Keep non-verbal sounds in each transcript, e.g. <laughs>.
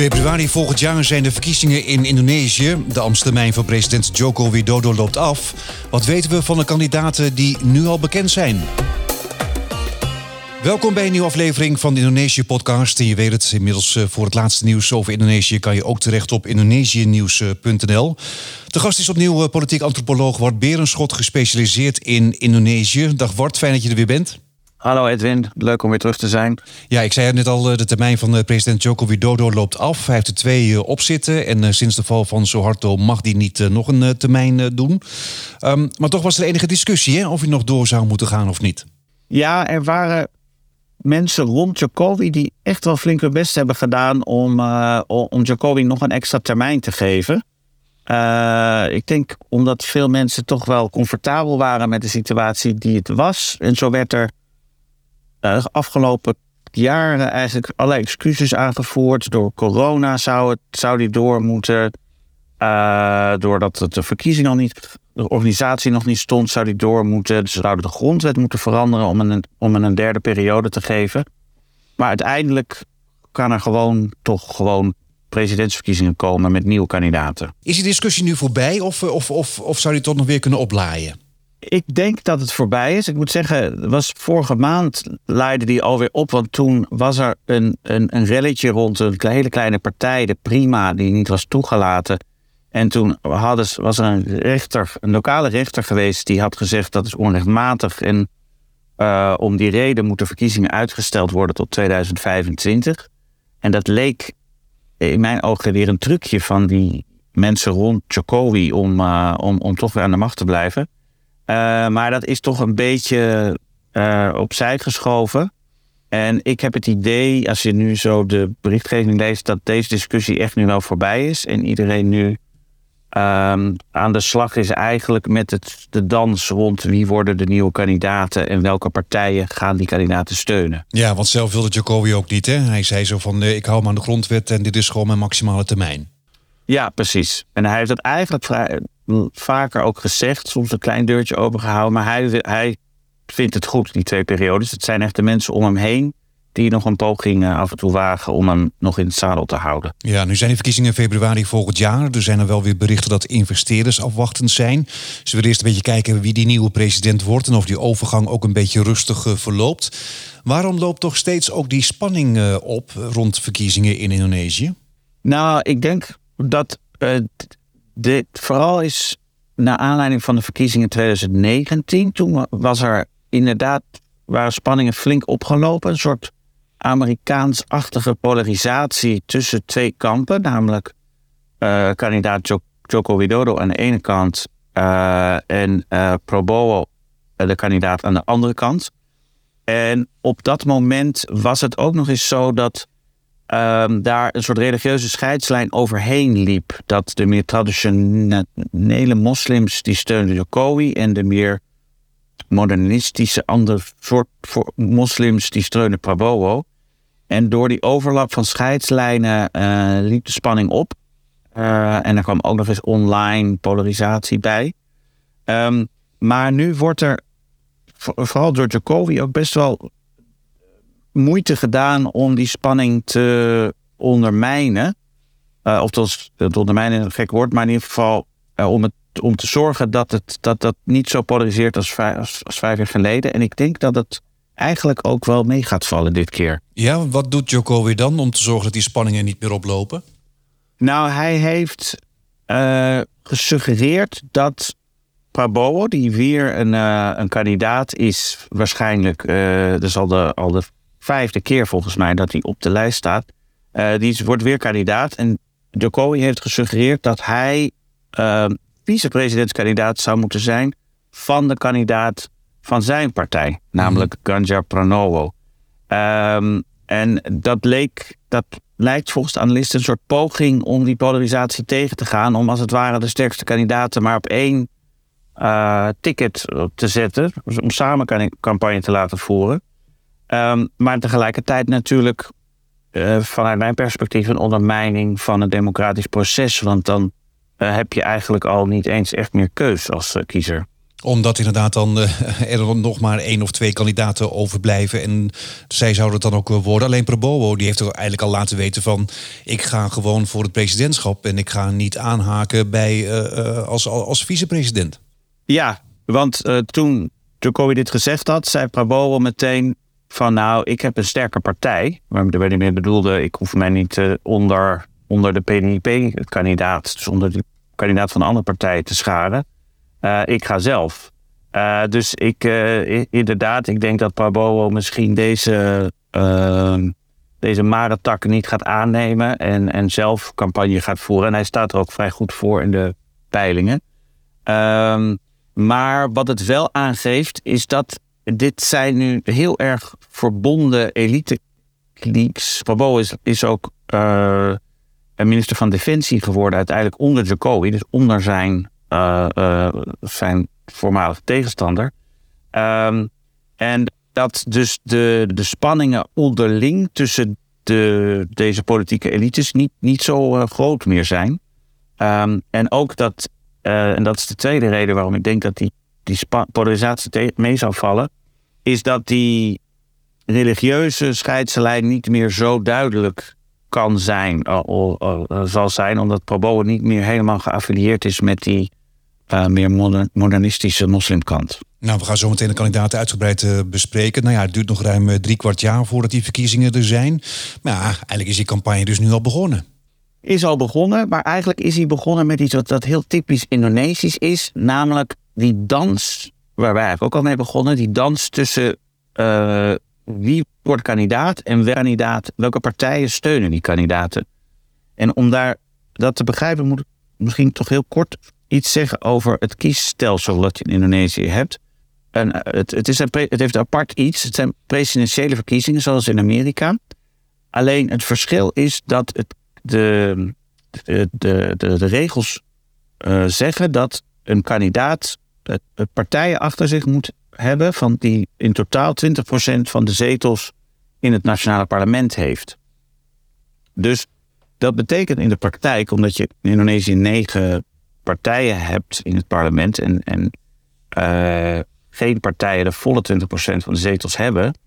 Februari volgend jaar zijn de verkiezingen in Indonesië. De ambtstermijn van president Joko Widodo loopt af. Wat weten we van de kandidaten die nu al bekend zijn? Welkom bij een nieuwe aflevering van de Indonesië-podcast. En je weet het, inmiddels eh, voor het laatste nieuws over Indonesië... kan je ook terecht op indonesiënieuws.nl. De gast is opnieuw eh, politiek antropoloog Wart Berenschot... gespecialiseerd in Indonesië. Dag Wart, fijn dat je er weer bent. Hallo Edwin, leuk om weer terug te zijn. Ja, ik zei het net al, eh, de termijn van president Joko Widodo loopt af. Hij heeft er twee op zitten en sinds de val van Suharto mag hij niet nog een termijn doen. Um, maar toch was er enige discussie hè, of hij nog door zou moeten gaan of niet. Ja, er waren mensen rond Jacobi die echt wel flink hun best hebben gedaan om, uh, om Jacobi nog een extra termijn te geven. Uh, ik denk omdat veel mensen toch wel comfortabel waren met de situatie die het was. En zo werd er uh, afgelopen jaren eigenlijk allerlei excuses aangevoerd. Door corona zou, het, zou die door moeten. doordat de verkiezing al niet de organisatie nog niet stond, zou die door moeten. Ze zouden de grondwet moeten veranderen om een, om een derde periode te geven. Maar uiteindelijk kan er gewoon toch gewoon presidentsverkiezingen komen met nieuwe kandidaten. Is die discussie nu voorbij of, of, of, of zou die toch nog weer kunnen oplaaien? Ik denk dat het voorbij is. Ik moet zeggen, was vorige maand leidde die alweer op. Want toen was er een, een, een relletje rond een hele kleine partij, de Prima, die niet was toegelaten. En toen hadden, was er een rechter, een lokale rechter geweest, die had gezegd dat is onrechtmatig. En uh, om die reden moeten verkiezingen uitgesteld worden tot 2025. En dat leek in mijn ogen weer een trucje van die mensen rond Jokowi om, uh, om, om toch weer aan de macht te blijven. Uh, maar dat is toch een beetje opzij geschoven. En ik heb het idee, als je nu zo de berichtgeving leest, dat deze discussie echt nu wel voorbij is. En iedereen nu Um, aan de slag is eigenlijk met het, de dans rond wie worden de nieuwe kandidaten en welke partijen gaan die kandidaten steunen. Ja, want zelf wilde Jacobi ook niet. Hè? Hij zei zo van ik hou me aan de grondwet en dit is gewoon mijn maximale termijn. Ja, precies. En hij heeft dat eigenlijk vrij, vaker ook gezegd, soms een klein deurtje opengehouden, maar hij, hij vindt het goed, die twee periodes. Het zijn echt de mensen om hem heen die nog een poging uh, af en toe wagen om hem nog in het zadel te houden. Ja, nu zijn de verkiezingen in februari volgend jaar. Er zijn er wel weer berichten dat investeerders afwachtend zijn. Ze willen eerst een beetje kijken wie die nieuwe president wordt en of die overgang ook een beetje rustig uh, verloopt. Waarom loopt toch steeds ook die spanning uh, op rond verkiezingen in Indonesië? Nou, ik denk dat dit vooral is naar aanleiding van de verkiezingen 2019. Toen was er inderdaad waren spanningen flink opgelopen. Een soort Amerikaans-achtige polarisatie tussen twee kampen, namelijk uh, kandidaat Joko Widodo aan de ene kant uh, en uh, Probowo, de kandidaat aan de andere kant. En op dat moment was het ook nog eens zo dat um, daar een soort religieuze scheidslijn overheen liep. Dat de meer traditionele moslims die steunden Jokowi en de meer modernistische ander soort moslims die steunen Prabowo. En door die overlap van scheidslijnen uh, liep de spanning op. Uh, en er kwam ook nog eens online polarisatie bij. Um, maar nu wordt er, vooral door Jacobi, ook best wel moeite gedaan om die spanning te ondermijnen. Uh, of dat, het ondermijnen een gek woord, maar in ieder geval om, het, om te zorgen dat het dat, dat niet zo polariseert als, als, als vijf jaar geleden. En ik denk dat het eigenlijk ook wel mee gaat vallen dit keer. Ja, wat doet Joko weer dan om te zorgen dat die spanningen niet meer oplopen? Nou, hij heeft uh, gesuggereerd dat Prabowo, die weer een, uh, een kandidaat is, waarschijnlijk, uh, dus al de, al de vijfde keer volgens mij dat hij op de lijst staat, die wordt weer kandidaat. En Jokowi heeft gesuggereerd dat hij vicepresidentskandidaat zou moeten zijn van de kandidaat van zijn partij, namelijk mm Ganja Pranowo. Um, en dat, leek, dat lijkt volgens de analisten een soort poging om die polarisatie tegen te gaan, om als het ware de sterkste kandidaten maar op één uh, ticket te zetten, om samen campagne te laten voeren. Um, maar tegelijkertijd natuurlijk uh, vanuit mijn perspectief een ondermijning van het democratisch proces, want dan uh, heb je eigenlijk al niet eens echt meer keus als kiezer. Omdat inderdaad dan <laughs> er nog maar één of twee kandidaten overblijven. En zij zouden het dan ook worden. Alleen Prabowo die heeft er eigenlijk al laten weten van... ik ga gewoon voor het presidentschap en ik ga niet aanhaken bij, als, als vicepresident. Ja, want toen Jokowi dit gezegd had, zei Prabowo meteen van nou, ik heb een sterke partij. Waarmee meer bedoelde, ik hoef mij niet uh, onder, onder de PNIP-kandidaat, dus onder de kandidaat van een andere partij te scharen. Uh, ik ga zelf. Uh, dus ik, inderdaad, ik denk dat Prabowo misschien deze, ehm, deze maretak niet gaat aannemen en, en zelf campagne gaat voeren. En hij staat er ook vrij goed voor in de peilingen. Ehm, maar wat het wel aangeeft, is dat dit zijn nu heel erg verbonden elite cliques. Is, is ook uh, minister van Defensie geworden, uiteindelijk onder Jacobi, dus onder zijn, uh, uh, zijn voormalige tegenstander. Um, en dat dus de, de spanningen onderling tussen de, deze politieke elites niet, niet zo groot meer zijn. Um, en ook dat, en dat is de tweede reden waarom ik denk dat die, die polarisatie mee zou vallen is dat die religieuze scheidslijn niet meer zo duidelijk kan zijn, uh, zal zijn, omdat Probo niet meer helemaal geaffilieerd is met die uh, meer modernistische moslimkant. Nou, we gaan zo meteen de kandidaten uitgebreid uh, bespreken. Nou ja, het duurt nog ruim drie kwart jaar voordat die verkiezingen er zijn. Maar ja, eigenlijk is die campagne dus nu al begonnen. Is al begonnen, maar eigenlijk is hij begonnen met iets wat, dat heel typisch Indonesisch is, namelijk die dans waar wij eigenlijk ook al mee begonnen, die dans tussen uh, wie wordt kandidaat en welke kandidaat, welke partijen steunen die kandidaten. En om daar dat te begrijpen, moet ik misschien toch heel kort iets zeggen over het kiesstelsel dat je in Indonesië hebt. En eh, het, het, is een, het heeft apart iets. Het zijn presidentiële verkiezingen, zoals in Amerika. Alleen het verschil is dat het, de, de, de, de, regels uh, zeggen dat een kandidaat partijen achter zich moet hebben van die in totaal 20% van de zetels in het nationale parlement heeft. Dus dat betekent in de praktijk, omdat je in Indonesië negen partijen hebt in het parlement en, en uh, geen partijen de volle 20% van de zetels hebben.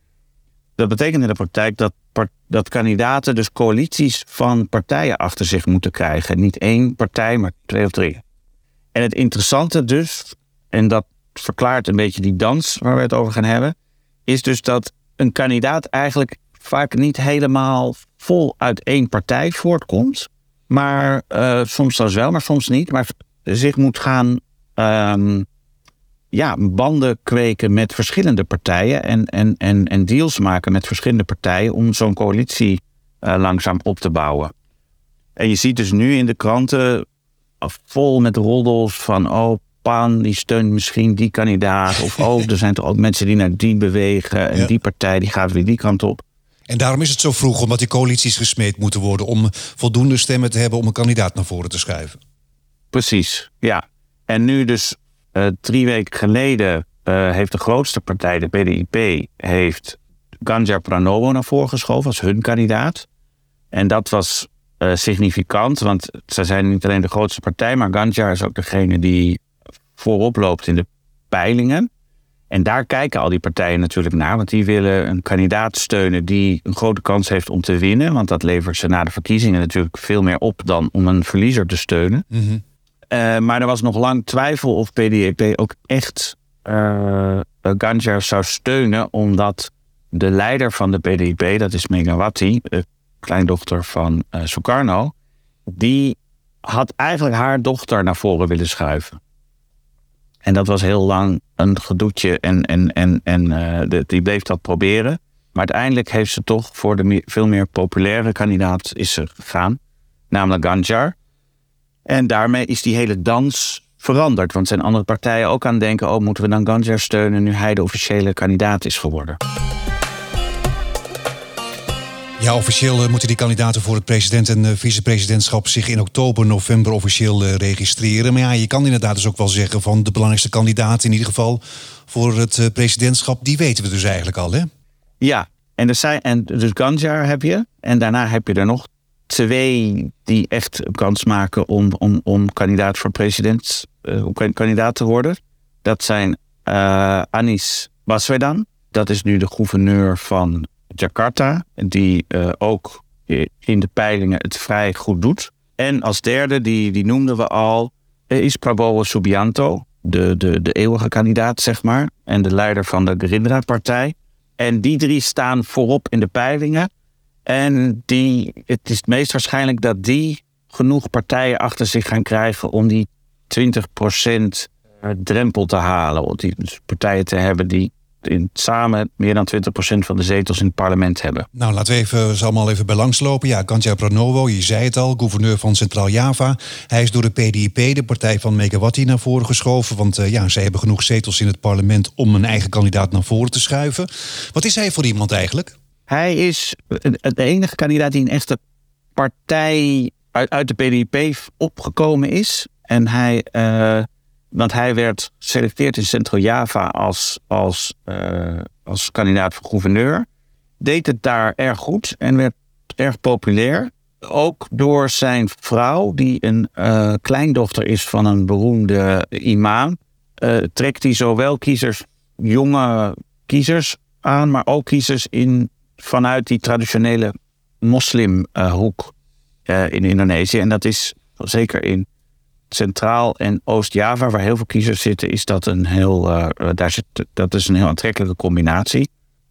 Dat betekent in de praktijk dat, dat kandidaten dus coalities van partijen achter zich moeten krijgen. Niet één partij, maar twee of drie. En het interessante dus en dat verklaart een beetje die dans waar we het over gaan hebben, is dus dat een kandidaat eigenlijk vaak niet helemaal vol uit één partij voortkomt, maar uh, soms zelfs wel, maar soms niet, maar zich moet gaan um, ja, banden kweken met verschillende partijen. En, en, en, en deals maken met verschillende partijen om zo'n coalitie uh, langzaam op te bouwen. En je ziet dus nu in de kranten vol met roddels van oh, Pan die steunt misschien die kandidaat. Of oh, <laughs> er zijn toch ook mensen die naar die bewegen. En die partij die gaat weer die kant op. En daarom is het zo vroeg, omdat die coalities gesmeed moeten worden om voldoende stemmen te hebben om een kandidaat naar voren te schuiven. Precies, ja. En nu dus uh, drie weken geleden uh, heeft de grootste partij, de PDIP, heeft Ganjar Pranowo naar voren geschoven als hun kandidaat. En dat was uh, significant, want zij zijn niet alleen de grootste partij, maar Ganjar is ook degene die voorop loopt in de peilingen. En daar kijken al die partijen natuurlijk naar, want die willen een kandidaat steunen die een grote kans heeft om te winnen. Want dat levert ze na de verkiezingen natuurlijk veel meer op dan om een verliezer te steunen. Mm -hmm. uh, maar er was nog lang twijfel of PDEP ook echt uh, Ganjar zou steunen, omdat de leider van de PDIP, dat is Megawati, de kleindochter van uh, Sukarno, die had eigenlijk haar dochter naar voren willen schuiven. En dat was heel lang een gedoetje en, en, en, en uh, die bleef dat proberen. Maar uiteindelijk heeft ze toch voor de veel meer populaire kandidaat is gegaan. Namelijk Ganjar. En daarmee is die hele dans veranderd. Want zijn andere partijen ook aan denken... oh, moeten we dan Ganjar steunen nu hij de officiële kandidaat is geworden. Ja, officieel eh, moeten die kandidaten voor het president- en eh, vicepresidentschap zich in oktober, november officieel eh, registreren. Maar ja, je kan inderdaad dus ook wel zeggen van de belangrijkste kandidaat in ieder geval voor het presidentschap, die weten we dus eigenlijk al, hè? Ja, en, er zijn, en dus Ganjar heb je. En daarna heb je er nog twee die echt kans maken om, om, om kandidaat voor president, kandidaat te worden. Dat zijn Anis Baswedan. Dat is nu de gouverneur van Jakarta. Die uh, ook in de peilingen het vrij goed doet. En als derde, die, die noemden we al, is Prabowo Subianto. De, de, de eeuwige kandidaat, zeg maar. En de leider van de Gerindra-partij. En die drie staan voorop in de peilingen. En die, het is het meest waarschijnlijk dat die genoeg partijen achter zich gaan krijgen om die 20% eh, drempel te halen. Om die partijen te hebben die in, samen meer dan 20% van de zetels in het parlement hebben. Nou, laten we even, ze allemaal even bij langslopen. Ja, Kantja Pranowo, je zei het al, gouverneur van Centraal Java. Hij is door de PDIP, de partij van Megawati, naar voren geschoven. Want uh, ja, zij hebben genoeg zetels in het parlement om een eigen kandidaat naar voren te schuiven. Wat is hij voor iemand eigenlijk? Hij is de enige kandidaat die een echte partij uit, uit de PDIP opgekomen is. En hij, uh, want hij werd geselecteerd in Centraal-Java als, als, uh, als kandidaat voor gouverneur. Deed het daar erg goed en werd erg populair. Ook door zijn vrouw, die een uh, kleindochter is van een beroemde imam, trekt hij zowel kiezers, jonge kiezers aan, maar ook kiezers in vanuit die traditionele moslimhoek in Indonesië. En dat is zeker in Centraal- en Oost-Java, waar heel veel kiezers zitten, is dat een heel, uh, daar zit, dat is een heel aantrekkelijke combinatie.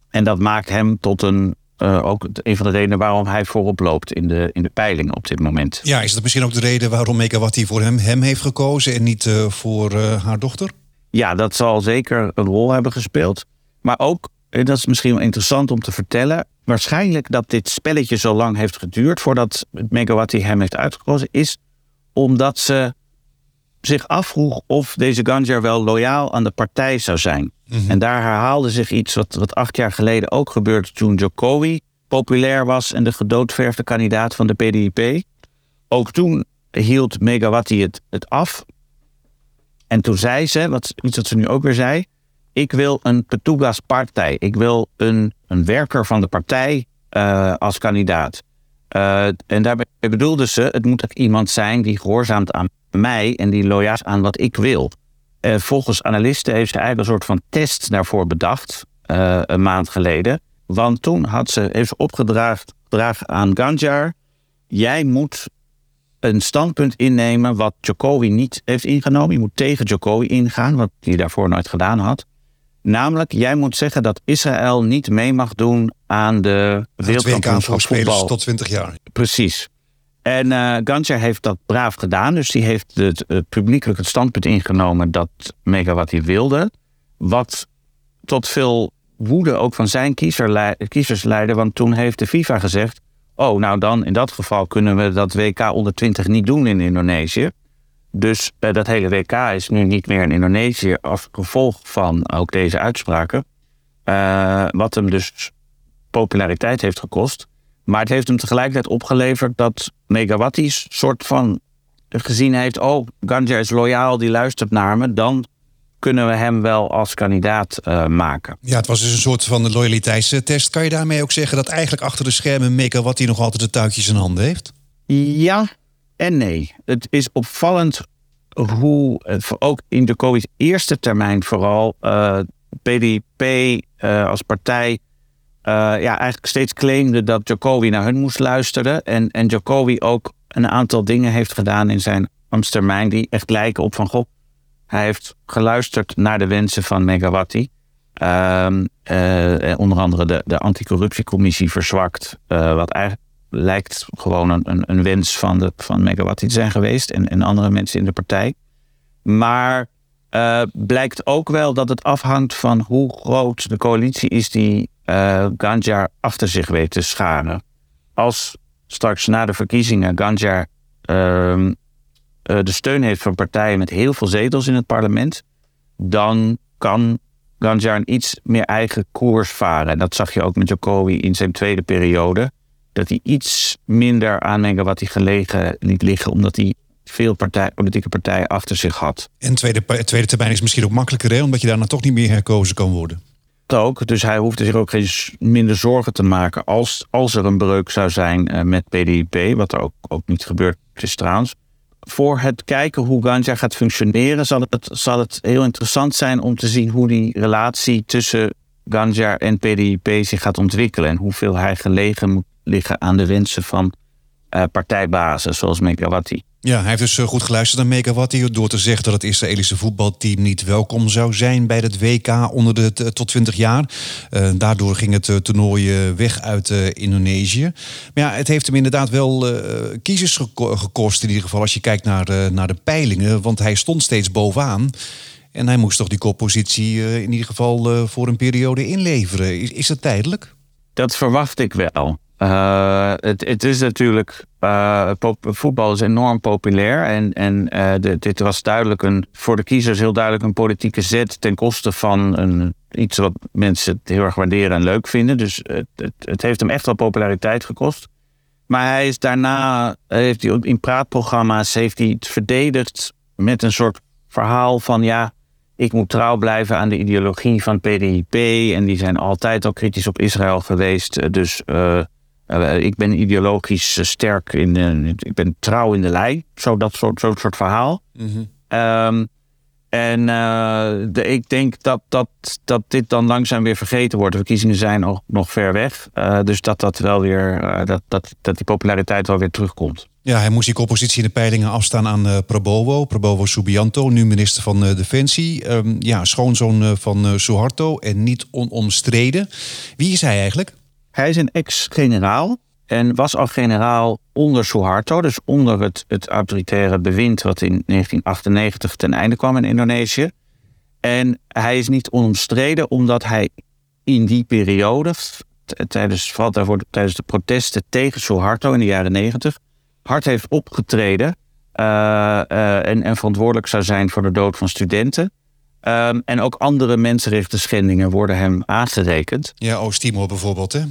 En dat maakt hem tot een, uh, ook een van de redenen waarom hij voorop loopt in de, in de peiling op dit moment. Ja, is dat misschien ook de reden waarom Megawati voor hem, hem heeft gekozen en niet uh, voor haar dochter? Ja, dat zal zeker een rol hebben gespeeld. Maar ook dat is misschien wel interessant om te vertellen. Waarschijnlijk dat dit spelletje zo lang heeft geduurd voordat Megawati hem heeft uitgekozen, is omdat ze zich afvroeg of deze Ganjar wel loyaal aan de partij zou zijn. Mm-hmm. En daar herhaalde zich iets wat, wat acht jaar geleden ook gebeurde toen Jokowi populair was en de gedoodverfde kandidaat van de PDIP. Ook toen hield Megawati het, het af. En toen zei ze, wat, iets wat ze nu ook weer zei, ik wil een Petugas partij. Ik wil een, een werker van de partij uh, als kandidaat. Uh, en daarbij bedoelde ze, het moet ook iemand zijn die gehoorzaamt aan mij en die loyaal is aan wat ik wil. Uh, volgens analisten heeft ze eigenlijk een soort van test daarvoor bedacht, een maand geleden. Want toen had ze, heeft ze opgedragen aan Ganjar, jij moet een standpunt innemen wat Jokowi niet heeft ingenomen. Je moet tegen Jokowi ingaan, wat hij daarvoor nooit gedaan had. Namelijk, jij moet zeggen dat Israël niet mee mag doen aan de wereldkampioenschap voetbal. tot 20 jaar. Precies. En uh, Gantja heeft dat braaf gedaan. Dus die heeft het, uh, publiekelijk het standpunt ingenomen dat Megawati wilde. Wat tot veel woede ook van zijn kiezer, kiezers leidde. Want toen heeft de FIFA gezegd... oh, nou dan in dat geval kunnen we dat WK onder 20 niet doen in Indonesië. Dus uh, dat hele WK is nu niet meer in Indonesië als gevolg van ook deze uitspraken. Wat hem dus populariteit heeft gekost. Maar het heeft hem tegelijkertijd opgeleverd dat Megawati's soort van gezien heeft: oh, Ganja is loyaal, die luistert naar me. Dan kunnen we hem wel als kandidaat uh, maken. Ja, het was dus een soort van loyaliteitstest. Kan je daarmee ook zeggen dat eigenlijk achter de schermen Megawati nog altijd de touwtjes in handen heeft? Ja, en nee. Het is opvallend hoe, eh, ook in de COVID eerste termijn vooral, uh, eh, PDP uh, eh, als partij uh, ja, eigenlijk steeds claimde dat Jokowi naar hun moest luisteren. En, en Jokowi ook een aantal dingen heeft gedaan in zijn ambtstermijn die echt lijken op van goh, hij heeft geluisterd naar de wensen van Megawati. Uh, onder andere de, de anticorruptiecommissie verzwakt, wat eigenlijk lijkt gewoon een, een wens van, de, van Megawati te zijn geweest en, en andere mensen in de partij. Maar blijkt ook wel dat het afhangt van hoe groot de coalitie is die uh, Ganjar achter zich weet te scharen. Als straks na de verkiezingen Ganjar uh, de steun heeft van partijen met heel veel zetels in het parlement, dan kan Ganjar een iets meer eigen koers varen. En dat zag je ook met Jokowi in zijn tweede periode dat hij iets minder aan wat hij gelegen liet liggen, omdat hij veel partij, politieke partijen achter zich had. En tweede, tweede termijn is misschien ook makkelijker, hè? omdat je daarna toch niet meer herkozen kan worden. Ook, dus hij hoefde zich ook geen minder zorgen te maken als, als er een breuk zou zijn uh, met PDIP, wat er ook, ook niet gebeurd is trouwens. voor het kijken hoe Ganja gaat functioneren, zal het, zal het heel interessant zijn om te zien hoe die relatie tussen Ganja en PDIP zich gaat ontwikkelen. En hoeveel hij gelegen moet liggen aan de wensen van uh, partijbazen zoals Megawati. Ja, hij heeft dus eh, goed geluisterd naar Megawati door te zeggen dat het Israëlische voetbalteam niet welkom zou zijn bij het WK onder de tot 20 jaar. Uh, daardoor ging het toernooi weg uit Indonesië. Maar ja, het heeft hem inderdaad wel kiezers gekost in ieder geval als je kijkt naar, naar de peilingen. Want hij stond steeds bovenaan. En hij moest toch die koppositie in ieder geval voor een periode inleveren. Is, is dat tijdelijk? Dat verwacht ik wel. Uh, het, het, is natuurlijk. Uh, voetbal is enorm populair. En, en de, dit was duidelijk een, voor de kiezers heel duidelijk een politieke zet ten koste van een, iets wat mensen heel erg waarderen en leuk vinden. Dus het, het, heeft hem echt wel populariteit gekost. Maar hij is daarna, heeft hij in praatprogramma's, heeft hij het verdedigd met een soort verhaal van ja, ik moet trouw blijven aan de ideologie van PDIP. En die zijn altijd al kritisch op Israël geweest. Dus ik ben ideologisch eh, sterk in, uh, ik ben trouw in de lei. Zo dat soort, soort verhaal. Mm -hmm. um, en de, ik denk dat, dat, dat dit dan langzaam weer vergeten wordt. De verkiezingen zijn nog, nog ver weg. dus dat dat wel weer, dat, dat, dat die populariteit wel weer terugkomt. Ja, hij moest die oppositie in de peilingen afstaan aan Prabowo. Prabowo Subianto, nu minister van Defensie. Um, ja, schoonzoon van Suharto en niet onomstreden. Wie is hij eigenlijk? Hij is een ex-generaal en was al generaal onder Suharto, dus onder het, het autoritaire bewind wat in 1998 ten einde kwam in Indonesië. En hij is niet onomstreden omdat hij in die periode, tijdens, vooral daarvoor, tijdens de protesten tegen Suharto in de jaren 90, hard heeft opgetreden uh, uh, en, en, verantwoordelijk zou zijn voor de dood van studenten. Um, en ook andere mensenrechten schendingen worden hem aangerekend. Ja, Oost-Timor bijvoorbeeld, hè?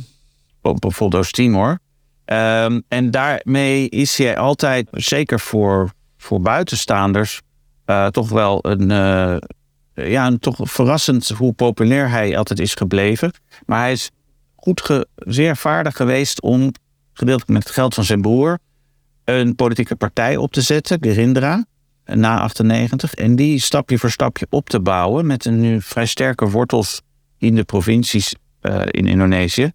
bijvoorbeeld Oost-Timor. Um, en daarmee is hij altijd, zeker voor, voor buitenstaanders, uh, toch wel een, uh, ja, een, toch verrassend hoe populair hij altijd is gebleven. Maar hij is goed, ge, zeer vaardig geweest om, gedeeltelijk met het geld van zijn broer, een politieke partij op te zetten, Gerindra, na 98. En die stapje voor stapje op te bouwen met een nu vrij sterke wortels in de provincies uh, in Indonesië.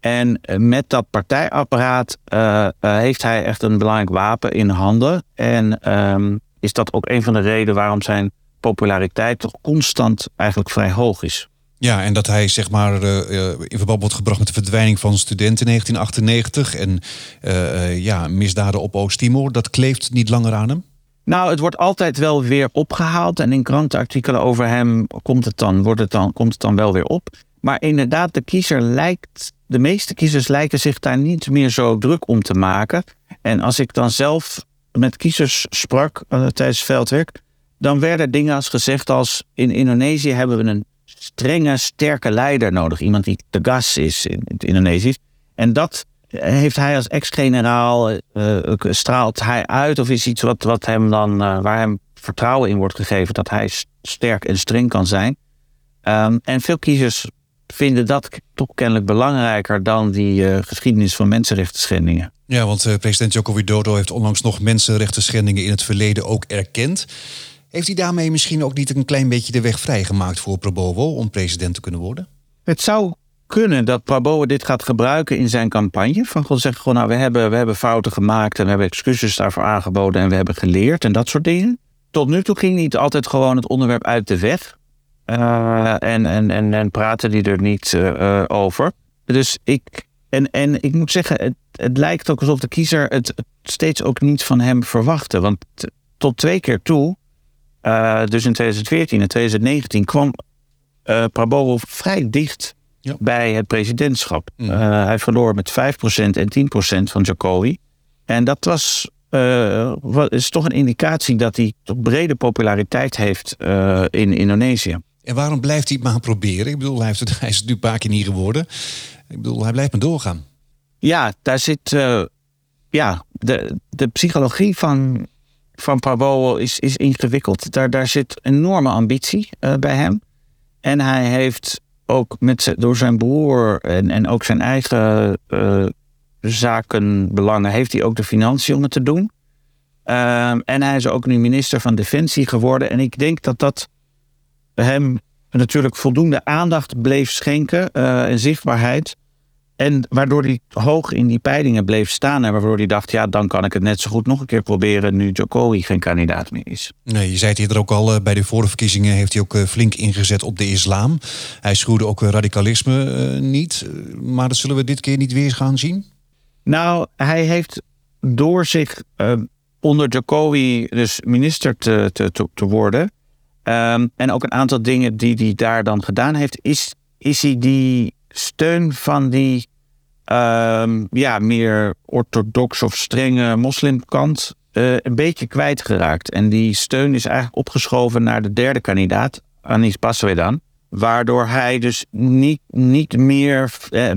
En eh, met dat partijapparaat uh, heeft hij echt een belangrijk wapen in handen. En um, is dat ook een van de redenen waarom zijn populariteit toch constant eigenlijk vrij hoog is. Ja, en dat hij zeg maar in verband wordt gebracht met de verdwijning van studenten in 1998 en ja, misdaden op Oost-Timor, dat kleeft niet langer aan hem? Nou, het wordt altijd wel weer opgehaald en in krantenartikelen over hem komt het dan, wordt het dan, komt het dan wel weer op. Maar inderdaad, de kiezer lijkt, de meeste kiezers lijken zich daar niet meer zo druk om te maken. En als ik dan zelf met kiezers sprak uh, tijdens veldwerk, dan werden dingen als gezegd als in Indonesië hebben we een strenge, sterke leider nodig. Iemand die de gas is in het Indonesisch. En dat heeft hij als ex-generaal, uh, straalt hij uit of is iets wat, wat hem dan, uh, waar hem vertrouwen in wordt gegeven dat hij sterk en streng kan zijn. Um, en veel kiezers vinden dat toch kennelijk belangrijker dan die uh, geschiedenis van mensenrechten schendingen. Ja, want uh, president Joko Widodo heeft onlangs nog mensenrechten schendingen in het verleden ook erkend. Heeft hij daarmee misschien ook niet een klein beetje de weg vrijgemaakt voor Prabowo om president te kunnen worden? Het zou kunnen dat Prabowo dit gaat gebruiken in zijn campagne. Van gewoon zeggen gewoon, nou, we hebben, we hebben fouten gemaakt en we hebben excuses daarvoor aangeboden en we hebben geleerd en dat soort dingen. Tot nu toe ging niet altijd gewoon het onderwerp uit de weg. Uh, en, en, en, en praten die er niet uh, over. Dus ik, en, en ik moet zeggen, het, het lijkt ook alsof de kiezer het, het steeds ook niet van hem verwachtte. Want tot twee keer toe, dus in 2014 en 2019, kwam Prabowo vrij dicht ja. bij het presidentschap. Mm. hij verloor met 5% en 10% van Jokowi. En dat was is toch een indicatie dat hij toch brede populariteit heeft in Indonesië. En waarom blijft hij het maar proberen? Ik bedoel, hij, heeft het, <laughs> hij is het nu een paar keer niet geworden. Ik bedoel, hij blijft maar doorgaan. Ja, daar zit. Ja, de, de psychologie van, van Prabowo is, is ingewikkeld. Daar, daar zit enorme ambitie bij hem. En hij heeft ook met, door zijn broer en, en ook zijn eigen uh, zakenbelangen, heeft hij ook de financiën om het te doen. Ehm, en hij is ook nu minister van Defensie geworden. En ik denk dat dat hem natuurlijk voldoende aandacht bleef schenken en zichtbaarheid. En waardoor hij hoog in die peilingen bleef staan. En waardoor hij dacht, ja, dan kan ik het net zo goed nog een keer proberen nu Jokowi geen kandidaat meer is. Nee, je zei het eerder ook al, eh, bij de vorige verkiezingen heeft hij ook eh, flink ingezet op de islam. Hij schuwde ook radicalisme uh, niet. Maar dat zullen we dit keer niet weer gaan zien? Nou, hij heeft door zich uh, onder Jokowi dus minister te, te, te, worden... Um, en ook een aantal dingen die hij daar dan gedaan heeft... is, is hij die steun van die um, ja, meer orthodox of strenge moslimkant uh, een beetje kwijtgeraakt. En die steun is eigenlijk opgeschoven naar de derde kandidaat, Anis Baswedan. Waardoor hij dus niet, niet meer, eh,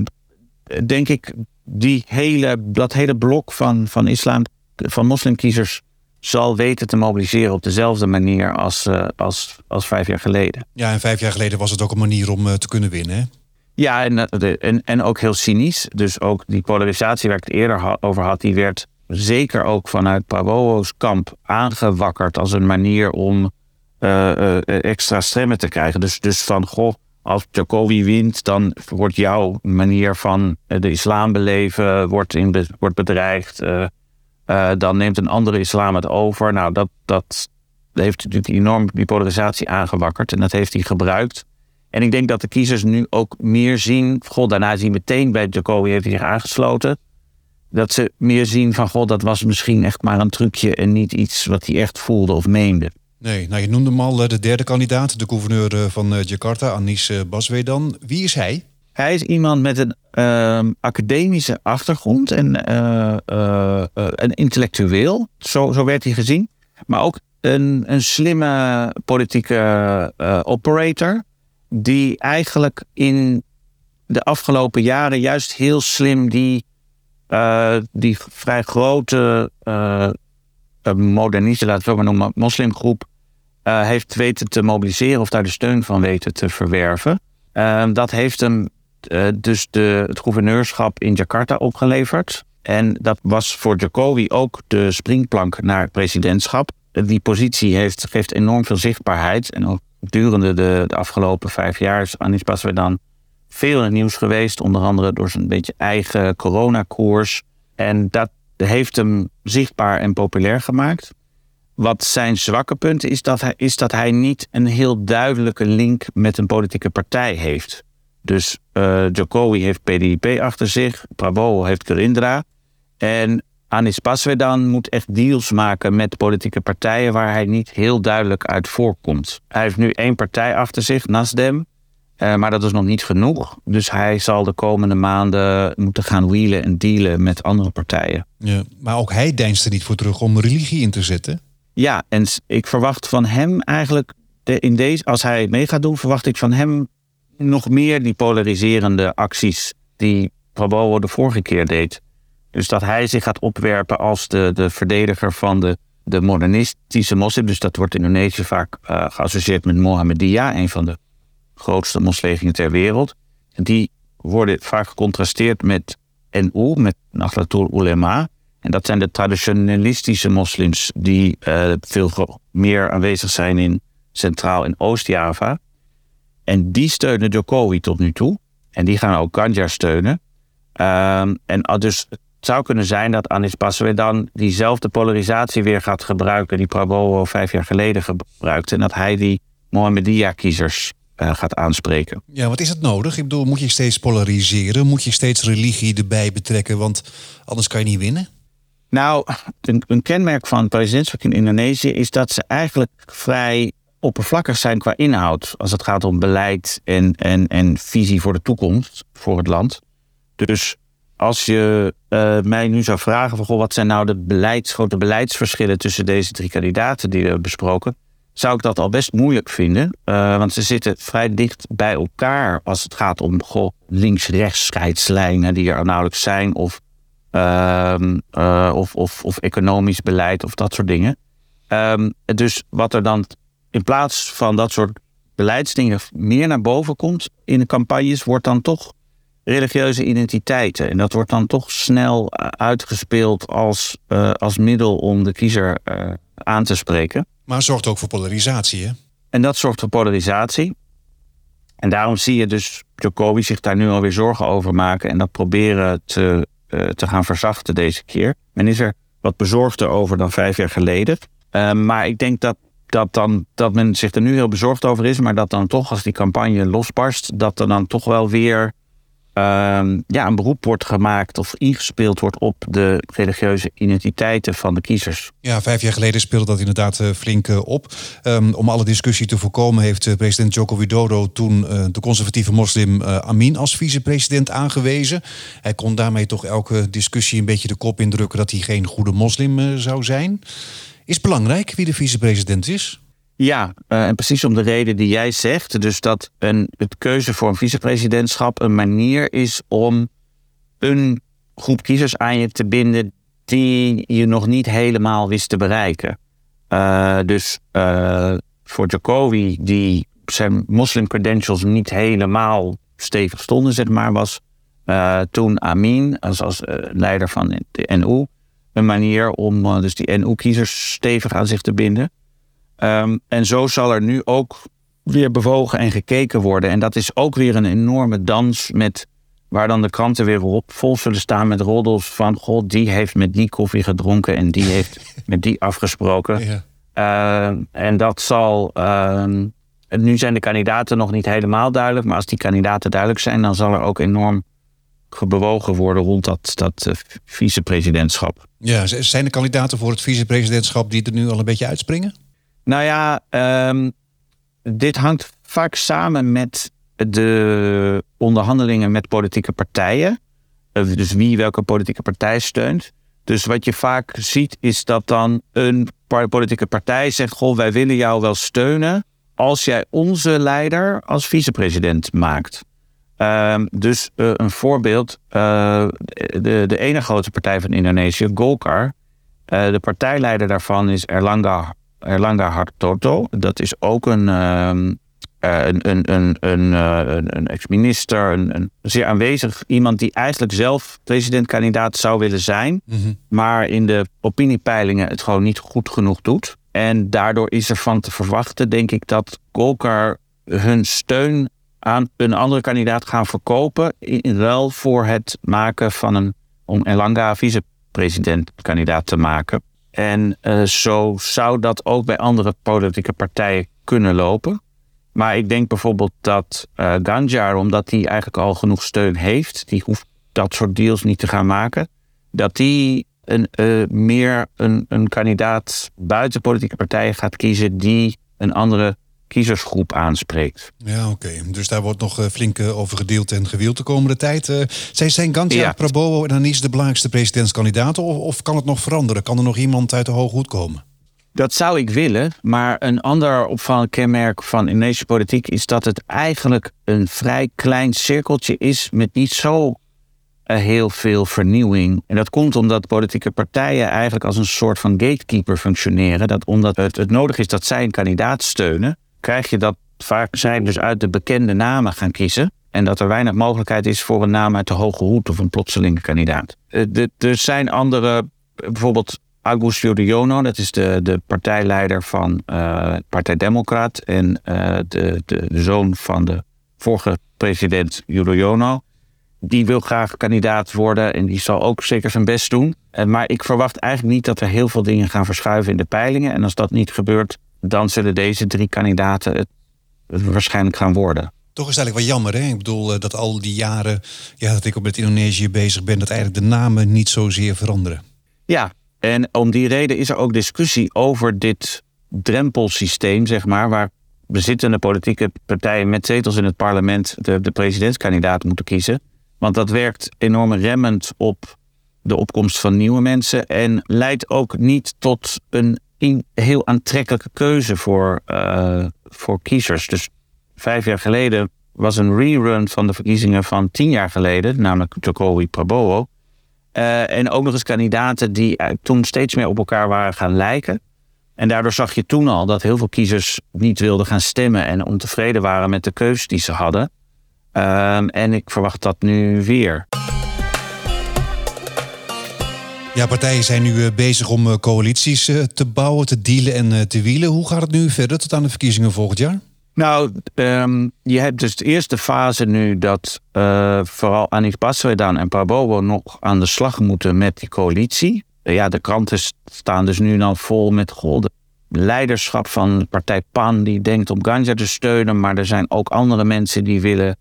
denk ik, die hele, dat hele blok van, van islam, van moslimkiezers zal weten te mobiliseren op dezelfde manier als, uh, als, als vijf jaar geleden. Ja, en vijf jaar geleden was het ook een manier om uh, te kunnen winnen. Hè? Ja, en, eh, en, en ook heel cynisch. Dus ook die polarisatie waar ik het eerder over had, die werd zeker ook vanuit Prabowo's kamp aangewakkerd als een manier om uh, uh, extra stemmen te krijgen. Dus, dus van, goh, als Jokowi wint, dan wordt jouw manier van de islam beleven wordt, in wordt bedreigd. Dan neemt een andere islam het over. Nou, dat, dat heeft natuurlijk enorm die polarisatie aangewakkerd. En dat heeft hij gebruikt en ik denk dat de kiezers nu ook meer zien. God, daarna zien meteen bij Jokowi heeft hij zich aangesloten. Dat ze meer zien van god, dat was misschien echt maar een trucje en niet iets wat hij echt voelde of meende. Nee, nou je noemde hem al eh, de derde kandidaat, de gouverneur eh, van eh, Jakarta, Anis Baswedan. Wie is hij? Hij is iemand met een uh, academische achtergrond en uh, uh, een intellectueel. Zo, zo werd hij gezien. Maar ook een, een slimme politieke operator die eigenlijk in de afgelopen jaren juist heel slim die, uh, die vrij grote uh, modernisten, laten we het maar noemen, moslimgroep, heeft weten te mobiliseren of daar de steun van weten te verwerven. Ehm, dat heeft hem dus de, het gouverneurschap in Jakarta opgeleverd. En dat was voor Jokowi ook de springplank naar het presidentschap. Die positie heeft, geeft enorm veel zichtbaarheid en ook Durende de, afgelopen vijf jaar is Anis dan veel in het nieuws geweest. Onder andere door zijn beetje eigen coronakoers. En dat heeft hem zichtbaar en populair gemaakt. Wat zijn zwakke punt is dat hij, is dat hij niet een heel duidelijke link met een politieke partij heeft. Dus uh, Jokowi heeft PDIP achter zich, Prabowo heeft Gerindra. En Anis Paswedan moet echt deals maken met politieke partijen waar hij niet heel duidelijk uit voorkomt. Hij heeft nu één partij achter zich, Nasdem. Uh, maar dat is nog niet genoeg. Dus hij zal de komende maanden moeten gaan wheelen en dealen met andere partijen. Ja, maar ook hij deinst er niet voor terug om religie in te zetten. Ja, en ik verwacht van hem eigenlijk, in deze, als hij mee gaat doen, verwacht ik van hem nog meer die polariserende acties die Prabowo de vorige keer deed. Dus dat hij zich gaat opwerpen als de, de verdediger van de, de modernistische moslim. Dus dat wordt in Indonesië vaak uh, geassocieerd met Mohammedia, een van de grootste moslegingen ter wereld. En die worden vaak gecontrasteerd met NU, met Nahdlatul Ulema. En dat zijn de traditionalistische moslims die uh, veel meer aanwezig zijn in Centraal- en Oost-Java. En die steunen Jokowi tot nu toe. En die gaan ook Ganjar steunen. Um, en dus het zou kunnen zijn dat Anis dan diezelfde polarisatie weer gaat gebruiken die Prabowo vijf jaar geleden gebruikte. En dat hij die Mohammedia-kiezers uh, gaat aanspreken. Ja, wat is het nodig? Ik bedoel, moet je steeds polariseren? Moet je steeds religie erbij betrekken? Want anders kan je niet winnen. Nou, een, een kenmerk van presidentschap in Indonesië is dat ze eigenlijk vrij oppervlakkig zijn qua inhoud. Als het gaat om beleid en, en, en visie voor de toekomst voor het land. Dus als je uh, mij nu zou vragen van goh, wat zijn nou de beleids, grote beleidsverschillen tussen deze drie kandidaten die we hebben besproken, zou ik dat al best moeilijk vinden. Uh, want ze zitten vrij dicht bij elkaar als het gaat om links-rechts scheidslijnen die er nauwelijks zijn, of, uh, of, of, of, economisch beleid of dat soort dingen. Um, dus wat er dan in plaats van dat soort beleidsdingen meer naar boven komt in de campagnes, wordt dan toch religieuze identiteiten. En dat wordt dan toch snel uitgespeeld als, als middel om de kiezer aan te spreken. Maar zorgt ook voor polarisatie, hè? En dat zorgt voor polarisatie. En daarom zie je dus Jokowi zich daar nu alweer zorgen over maken en dat proberen te, te gaan verzachten deze keer. Men is er wat bezorgder over dan vijf jaar geleden. maar ik denk dat dat, dan, dat men zich er nu heel bezorgd over is, maar dat dan toch als die campagne losbarst, dat er dan toch wel weer uh, ja, een beroep wordt gemaakt of ingespeeld wordt op de religieuze identiteiten van de kiezers. Ja, vijf jaar geleden speelde dat inderdaad uh, flink uh, op. Um, om alle discussie te voorkomen heeft uh, president Joko Widodo toen de conservatieve moslim Amin als vicepresident aangewezen. Hij kon daarmee toch elke discussie een beetje de kop indrukken dat hij geen goede moslim zou zijn. Is belangrijk wie de vicepresident is? Ja, uh, en precies om de reden die jij zegt. Dus dat een, het keuze voor een vicepresidentschap een manier is om een groep kiezers aan je te binden die je nog niet helemaal wist te bereiken. Uh, dus uh, voor Jokowi, die zijn moslim credentials niet helemaal stevig stonden, zeg maar, was toen Amin als, als leider van de NU een manier om dus die NU-kiezers stevig aan zich te binden. Um, en zo zal er nu ook weer bewogen en gekeken worden. En dat is ook weer een enorme dans met waar dan de kranten weer op vol zullen staan met roddels van god, die heeft met die koffie gedronken en die heeft <laughs> met die afgesproken. Ja. Uh, en dat zal. Uh, nu zijn de kandidaten nog niet helemaal duidelijk, maar als die kandidaten duidelijk zijn, dan zal er ook enorm bewogen worden rond dat, dat uh, vicepresidentschap. Ja, zijn er kandidaten voor het vicepresidentschap die er nu al een beetje uitspringen? Nou ja, um, dit hangt vaak samen met de onderhandelingen met politieke partijen. Eh, dus wie welke politieke partij steunt. Dus wat je vaak ziet is dat dan een politieke partij zegt: Goh, wij willen jou wel steunen als jij onze leider als vicepresident maakt. Um, dus uh, een voorbeeld, uh, de, de ene grote partij van Indonesië, Golkar, de partijleider daarvan is Erlangga, Erlangga Hartoto. Dat is ook een, um, een, een, een, een, een ex-minister, een, een, zeer aanwezig iemand die eigenlijk zelf presidentkandidaat zou willen zijn, mm -hmm. maar in de opiniepeilingen het gewoon niet goed genoeg doet. En daardoor is er van te verwachten, denk ik, dat Golkar hun steun aan een andere kandidaat gaan verkopen. In ruil voor het maken van een. om Elanga vicepresidentkandidaat te maken. En uh, zo zou dat ook bij andere politieke partijen kunnen lopen. Maar ik denk bijvoorbeeld dat uh, Ganjar, omdat hij eigenlijk al genoeg steun heeft, die hoeft dat soort deals niet te gaan maken, dat die een, uh, meer een, een kandidaat buiten politieke partijen gaat kiezen die een andere kiezersgroep aanspreekt. Ja, oké. Dus daar wordt nog uh, flink uh, over gedeeld en gewild de komende tijd. Uh, zij zijn Gantja, ja. Prabowo en Anis de belangrijkste presidentskandidaten? Of, of, kan het nog veranderen? Kan er nog iemand uit de hoed komen? Dat zou ik willen, maar een ander opvallend kenmerk van Indonesische politiek is dat het eigenlijk een vrij klein cirkeltje is met niet zo heel veel vernieuwing. En dat komt omdat politieke partijen eigenlijk als een soort van gatekeeper functioneren. Dat omdat het, het nodig is dat zij een kandidaat steunen, krijg je dat vaak zij dus uit de bekende namen gaan kiezen. En dat er weinig mogelijkheid is voor een naam uit de hoge hoed of een plotselinge kandidaat. Eh, er zijn andere, bijvoorbeeld Augusto de Jono, dat is de, de partijleider van uh, Partij Democrat en de, de, de, zoon van de vorige president Yudhoyono. Die wil graag kandidaat worden en die zal ook zeker zijn best doen. maar ik verwacht eigenlijk niet dat er heel veel dingen gaan verschuiven in de peilingen. En als dat niet gebeurt, dan zullen deze drie kandidaten het, waarschijnlijk gaan worden. Toch is het eigenlijk wel jammer, hè? Ik bedoel, eh, dat al die jaren ja, dat ik op met Indonesië bezig ben, dat eigenlijk de namen niet zozeer veranderen. Ja, en om die reden is er ook discussie over dit drempelsysteem, zeg maar, waar bezittende politieke partijen met zetels in het parlement de, de presidentskandidaat moeten kiezen. Want dat werkt enorm remmend op de opkomst van nieuwe mensen en leidt ook niet tot een een heel aantrekkelijke keuze voor, uh, voor kiezers. Dus vijf jaar geleden was een rerun van de verkiezingen van tien jaar geleden, namelijk Jokowi Prabowo. Uh, en ook nog eens kandidaten die toen steeds meer op elkaar waren gaan lijken. En daardoor zag je toen al dat heel veel kiezers niet wilden gaan stemmen en ontevreden waren met de keus die ze hadden. Ehm, en ik verwacht dat nu weer. Ja, partijen zijn nu bezig om coalities te bouwen, te dealen en te wielen. Hoe gaat het nu verder tot aan de verkiezingen volgend jaar? Nou, um, je hebt dus de eerste fase nu dat vooral Anis Baswedan en Prabowo nog aan de slag moeten met die coalitie. Ja, de kranten staan dus nu dan vol met goh, de leiderschap van de partij PAN die denkt om Ganja te steunen, maar er zijn ook andere mensen die willen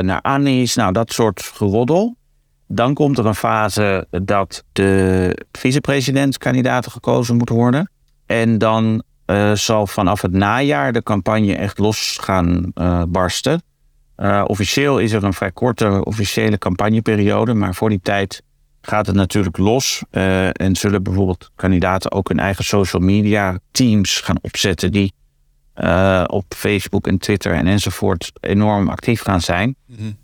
naar Anis. Nou, dat soort geroddel. Dan komt er een fase dat de vicepresidentskandidaten gekozen moeten worden. En dan uh, zal vanaf het najaar de campagne echt los gaan uh, barsten. Uh, officieel is er een vrij korte officiële campagneperiode, maar voor die tijd gaat het natuurlijk los. en zullen bijvoorbeeld kandidaten ook hun eigen social media teams gaan opzetten die op Facebook en Twitter en enzovoort enorm actief gaan zijn. Mm.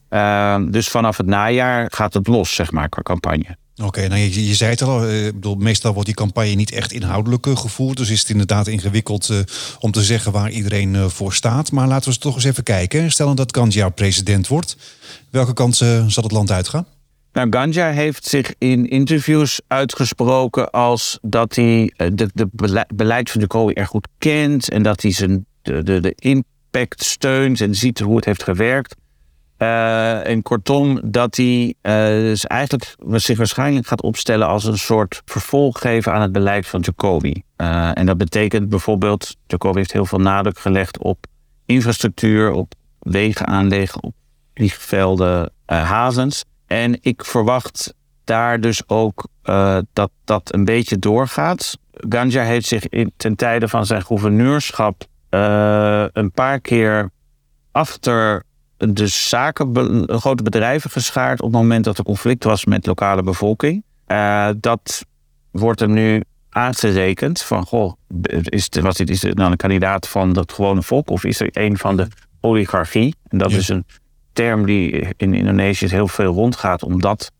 Dus vanaf het najaar gaat het los, zeg maar, qua campagne. Oké, nou je, je, zei het al, eh, bedoel, meestal wordt die campagne niet echt inhoudelijk eh, gevoerd. Dus is het inderdaad ingewikkeld uh, om te zeggen waar iedereen voor staat. Maar laten we toch eens even kijken. Stel dat Ganja president wordt. Welke kant zal het land uitgaan? Nou, Ganja heeft zich in interviews uitgesproken als dat hij de, de beleid van Jacobi erg goed kent. En dat hij zijn, de, de, de impact steunt en ziet hoe het heeft gewerkt. Uh, en kortom, dat hij uh, dus eigenlijk zich waarschijnlijk gaat opstellen als een soort vervolggever aan het beleid van Jacobi. Uh, en dat betekent bijvoorbeeld, Jacobi heeft heel veel nadruk gelegd op infrastructuur, op wegen aanleggen, op vliegvelden, havens. En ik verwacht daar dus ook dat dat een beetje doorgaat. Ganja heeft zich in, ten tijde van zijn gouverneurschap een paar keer achter de zaken, grote bedrijven geschaard op het moment dat er conflict was met lokale bevolking. Uh, dat wordt hem nu aangerekend van, goh, is, het, was dit, is nou een kandidaat van het gewone volk of is er een van de oligarchie? En dat is een term die in Indonesië heel veel rondgaat, omdat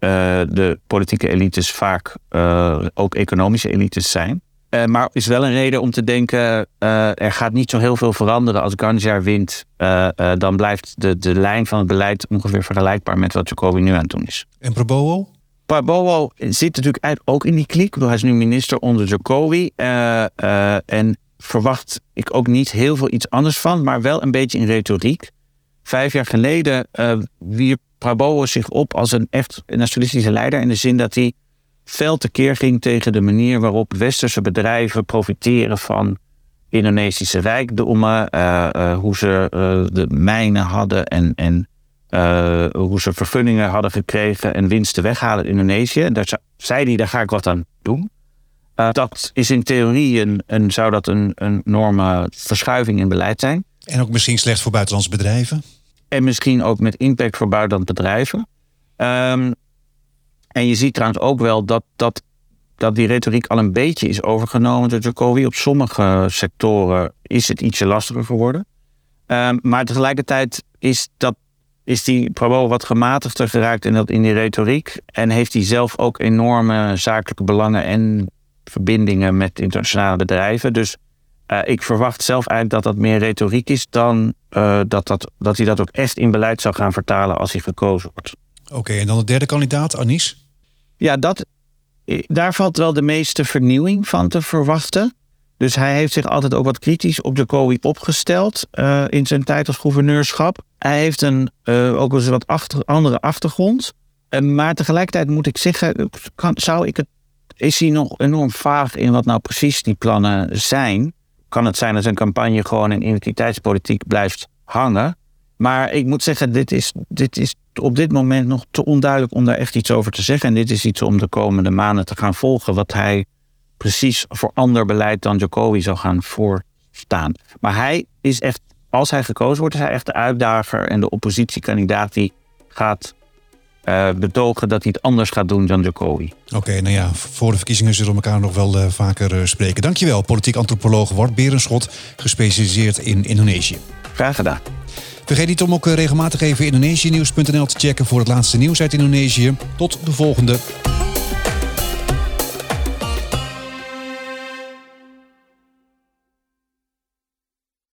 uh, de politieke elites vaak uh, ook economische elites zijn. Uh, maar is wel een reden om te denken, uh, er gaat niet zo heel veel veranderen als Ganja wint. Uh, dan blijft de, de lijn van het beleid ongeveer vergelijkbaar met wat Jacobi nu aan het doen is. En Prabowo? Prabowo zit natuurlijk ook in die klik. Hij is nu minister onder Jacobi. en verwacht ik ook niet heel veel iets anders van, maar wel een beetje in retoriek. Vijf jaar geleden wierp Prabowo zich op als een echt nationalistische leider in de zin dat hij fel tekeer ging tegen de manier waarop westerse bedrijven profiteren van Indonesische rijkdommen, uh, uh, hoe ze uh, de mijnen hadden en, en hoe ze vergunningen hadden gekregen en winsten weghalen in Indonesië. En daar zei hij, daar ga ik wat aan doen. dat is in theorie een, een, zou dat een, een enorme verschuiving in beleid zijn. En ook misschien slecht voor buitenlandse bedrijven? En misschien ook met impact voor buitenlandse bedrijven. Um, en je ziet trouwens ook wel dat, dat, dat die retoriek al een beetje is overgenomen door Jacobi. Op sommige sectoren is het ietsje lastiger geworden. Um, maar tegelijkertijd is, dat, is die Prabowo wat gematigder geraakt in, dat, in die retoriek. En heeft hij zelf ook enorme zakelijke belangen en verbindingen met internationale bedrijven. Dus uh, ik verwacht zelf eigenlijk dat dat meer retoriek is dan uh, dat, dat, dat hij dat ook echt in beleid zou gaan vertalen als hij gekozen wordt. Oké, en dan de derde kandidaat, Anis? Ja, dat, daar valt wel de meeste vernieuwing van te verwachten. Dus hij heeft zich altijd ook wat kritisch op Jacobi opgesteld uh, in zijn tijd als gouverneurschap. Hij heeft een, uh, ook eens wat andere achtergrond. Uh, maar tegelijkertijd moet ik zeggen, zou ik het, is hij nog enorm vaag in wat nou precies die plannen zijn. Kan het zijn dat zijn campagne gewoon in identiteitspolitiek blijft hangen. Maar ik moet zeggen, dit is, dit is op dit moment nog te onduidelijk om daar echt iets over te zeggen. En dit is iets om de komende maanden te gaan volgen, wat hij precies voor ander beleid dan Jokowi zou gaan voorstaan. Maar hij is echt, als hij gekozen wordt, is hij echt de uitdager en de oppositiekandidaat die gaat uh, betogen dat hij het anders gaat doen dan Jokowi. Oké, nou ja, voor de verkiezingen zullen we elkaar nog wel uh, vaker uh, spreken. Dankjewel, politiek antropoloog Wart Berenschot, gespecialiseerd in Indonesië. Graag gedaan. Vergeet niet om ook regelmatig even Indonesië-nieuws.nl te checken voor het laatste nieuws uit Indonesië. Tot de volgende.